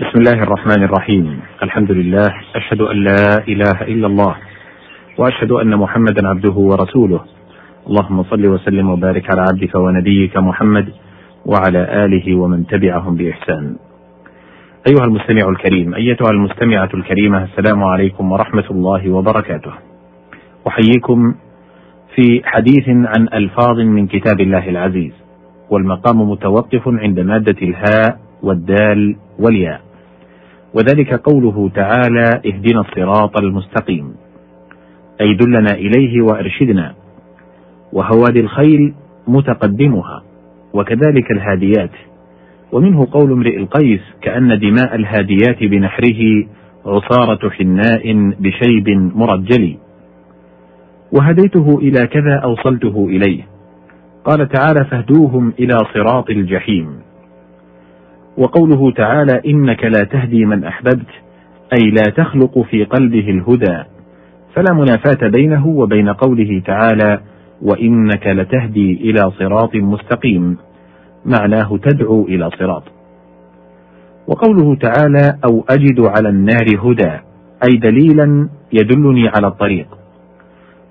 بسم الله الرحمن الرحيم الحمد لله أشهد أن لا إله إلا الله وأشهد أن محمدا عبده ورسوله اللهم صل وسلم وبارك على عبدك ونبيك محمد وعلى آله ومن تبعهم بإحسان أيها المستمع الكريم أيتها المستمعة الكريمة السلام عليكم ورحمة الله وبركاته أحييكم في حديث عن ألفاظ من كتاب الله العزيز والمقام متوقف عند مادة الهاء والدال والياء. وذلك قوله تعالى اهدنا الصراط المستقيم أي دلنا إليه وأرشدنا. وهوادي الخيل متقدمها وكذلك الهاديات. ومنه قول امرئ القيس كأن دماء الهاديات بنحره عصارة حناء بشيب مرجل. وهديته إلى كذا أوصلته إليه. قال تعالى فاهدوهم إلى صراط الجحيم. وقوله تعالى إنك لا تهدي من أحببت أي لا تخلق في قلبه الهدى. فلا منافاة بينه وبين قوله تعالى وإنك لتهدي إلى صراط مستقيم. معناه تدعو إلى صراط. وقوله تعالى أو أجد على النار هدى أي دليلا يدلني على الطريق.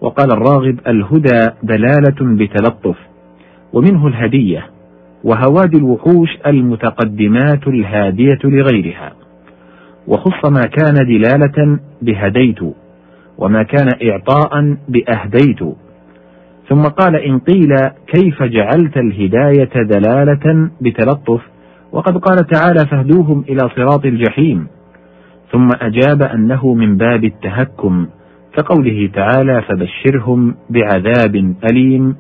وقال الراغب الهدى دلالة بتلطف ومنه الهدية. وهواد الوحوش المتقدمات الهادية لغيرها. وخص ما كان دلالة بهديت وما كان إعطاء بأهديت. ثم قال إن قيل كيف جعلت الهداية دلالة بتلطف وقد قال تعالى فاهدوهم إلى صراط الجحيم. ثم أجاب أنه من باب التهكم كقوله تعالى فبشرهم بعذاب أليم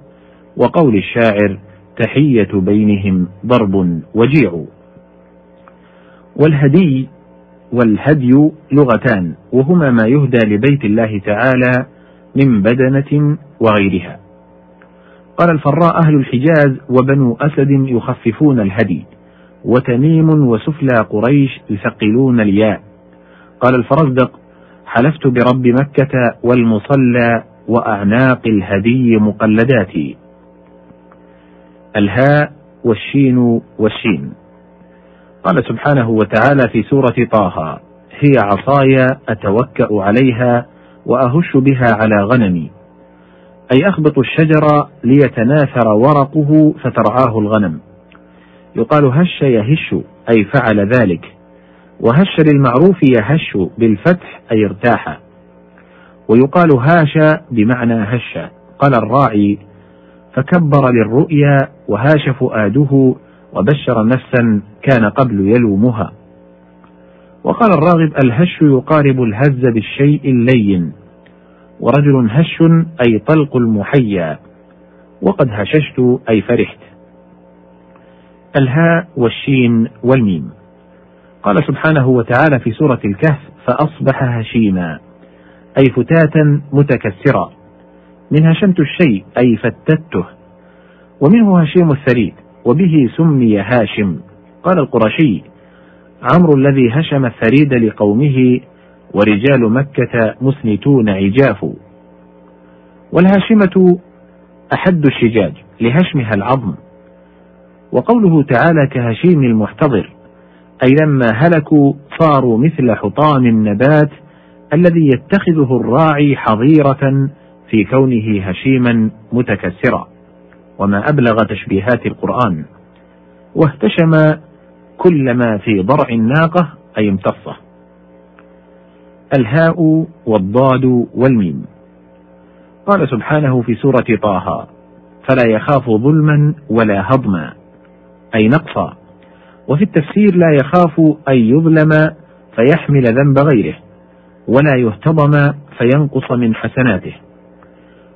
وقول الشاعر تحية بينهم ضرب وجيع. والهدي والهدي لغتان وهما ما يهدى لبيت الله تعالى من بدنة وغيرها. قال الفراء أهل الحجاز وبنو أسد يخففون الهدي وتميم وسفلى قريش يثقلون الياء. قال الفرزدق حلفت برب مكة والمصلى وأعناق الهدي مقلدات الهاء والشين والشين. قال سبحانه وتعالى في سورة طه هي عصاي أتوكأ عليها وأهش بها على غنمي. أي أخبط الشجر ليتناثر ورقه فترعاه الغنم. يقال هش يهش أي فعل ذلك. وهش للمعروف يهش بالفتح أي ارتاح. ويقال هاش بمعنى هش. قال الراعي فكبر للرؤيا وهاش فؤاده وبشر نفسا كان قبل يلومها. وقال الراغب الهش يقارب الهز بالشيء اللين ورجل هش أي طلق المحيا وقد هششت أي فرحت. الهاء والشين والميم. قال سبحانه وتعالى في سورة الكهف فأصبح هشيما أي فتاتا متكسرا. من هشمت الشيء أي فتته ومنه هشيم الثريد وبه سمي هاشم. قال القرشي عمرو الذي هشم الثريد لقومه ورجال مكة مسنتون عجاف. والهاشمة أحد الشجاج لهشمها العظم. وقوله تعالى كهشيم المحتضر أي لما هلكوا صاروا مثل حطام النبات الذي يتخذه الراعي حظيرة في كونه هشيما متكسرا وما أبلغ تشبيهات القرآن واهتشم كل ما في ضرع الناقة أي امتصه. الهاء والضاد والميم. قال سبحانه في سورة طه فلا يخاف ظلما ولا هضما أي نقصا. وفي التفسير لا يخاف أن يظلم فيحمل ذنب غيره ولا يهتضم فينقص من حسناته.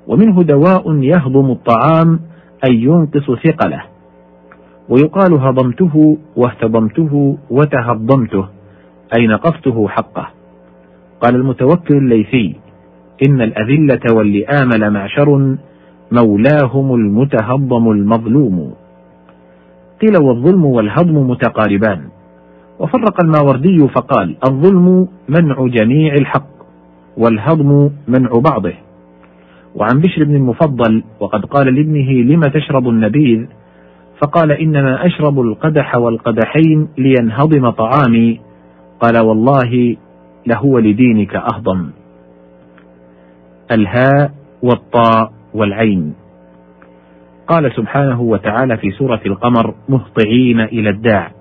ومنه دواء يهضم الطعام أي ينقص ثقله. ويقال هضمته واهتضمته وتهضمته أي نقصته حقه. قال المتوكل الليثي إن الأذلة واللئام لمعشر مولاهم المتهضم المظلوم. قيل والظلم والهضم متقاربان. وفرق الماوردي فقال الظلم منع جميع الحق والهضم منع بعضه. وعن بشر بن المفضل وقد قال لابنه لم تشرب النبيذ؟ فقال إنما أشرب القدح والقدحين لينهضم طعامي. قال والله لهو لدينك أهضم. الهاء والطاء والعين. قال سبحانه وتعالى في سورة القمر مهطعين إلى الداع.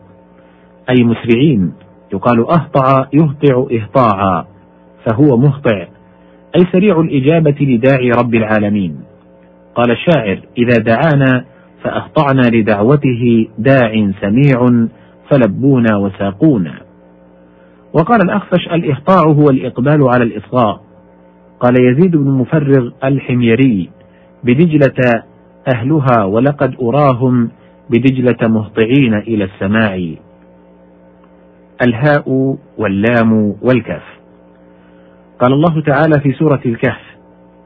أي مسرعين. يقال أهطع يهطع إهطاعا. فهو مهطع. أي سريع الإجابة لداعي رب العالمين. قال الشاعر إذا دعانا فأهطعنا لدعوته داع سميع فلبونا وساقونا. وقال الأخفش الإهطاع هو الإقبال على الإصغاء. قال يزيد بن مفرغ الحميري بدجلة أهلها ولقد أراهم بدجلة مهطعين إلى السماع. الهاء واللام والكاف. قال الله تعالى في سورة الكهف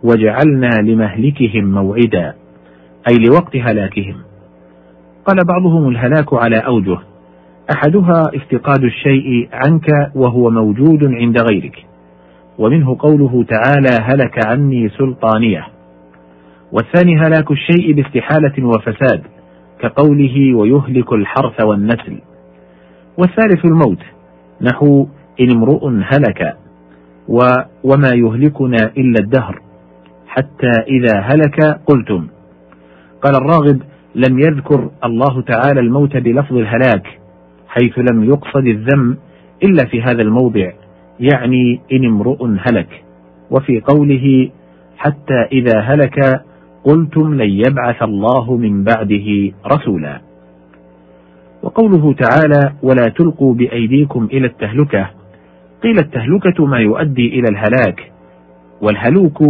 وجعلنا لمهلكهم موعدا أي لوقت هلاكهم. قال بعضهم الهلاك على أوجه أحدها افتقاد الشيء عنك وهو موجود عند غيرك ومنه قوله تعالى هلك عني سلطانية. والثاني هلاك الشيء باستحالة وفساد كقوله ويهلك الحرث والنسل. والثالث الموت نحو إن امرؤ هلك. وما يهلكنا إلا الدهر. حتى إذا هلك قلتم. قال الراغب لم يذكر الله تعالى الموت بلفظ الهلاك حيث لم يقصد الذم إلا في هذا الموضع يعني إن امرؤ هلك. وفي قوله حتى إذا هلك قلتم لن يبعث الله من بعده رسولا. وقوله تعالى ولا تلقوا بأيديكم إلى التهلكة قيل التهلكة ما يؤدي إلى الهلاك والهلوك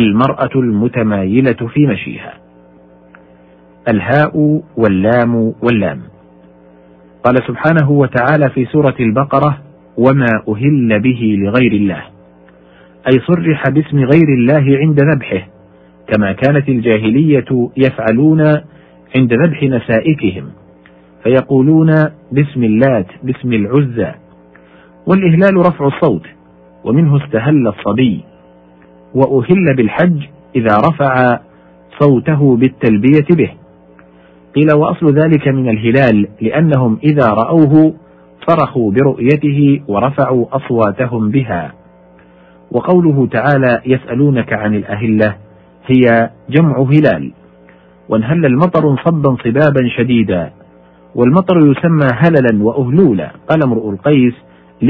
المرأة المتمايلة في مشيها. الهاء واللام واللام. قال سبحانه وتعالى في سورة البقرة وما أهل به لغير الله أي صرح باسم غير الله عند ذبحه كما كانت الجاهلية يفعلون عند ذبح نسائكهم فيقولون باسم اللات باسم العزى. والإهلال رفع الصوت ومنه استهل الصبي وأهل بالحج إذا رفع صوته بالتلبية به. قيل وأصل ذلك من الهلال لأنهم إذا رأوه صرخوا برؤيته ورفعوا أصواتهم بها. وقوله تعالى يسألونك عن الأهلة هي جمع هلال. وانهل المطر صبا صبابا شديدا والمطر يسمى هللا وأهلولا قال امرؤ القيس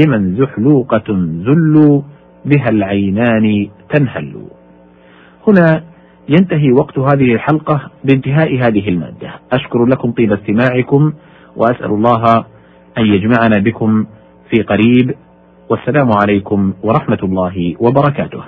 لمن زحلوقة ذل بها العينان تنهل. هنا ينتهي وقت هذه الحلقة بانتهاء هذه المادة. أشكر لكم طيب استماعكم وأسأل الله أن يجمعنا بكم في قريب. والسلام عليكم ورحمة الله وبركاته.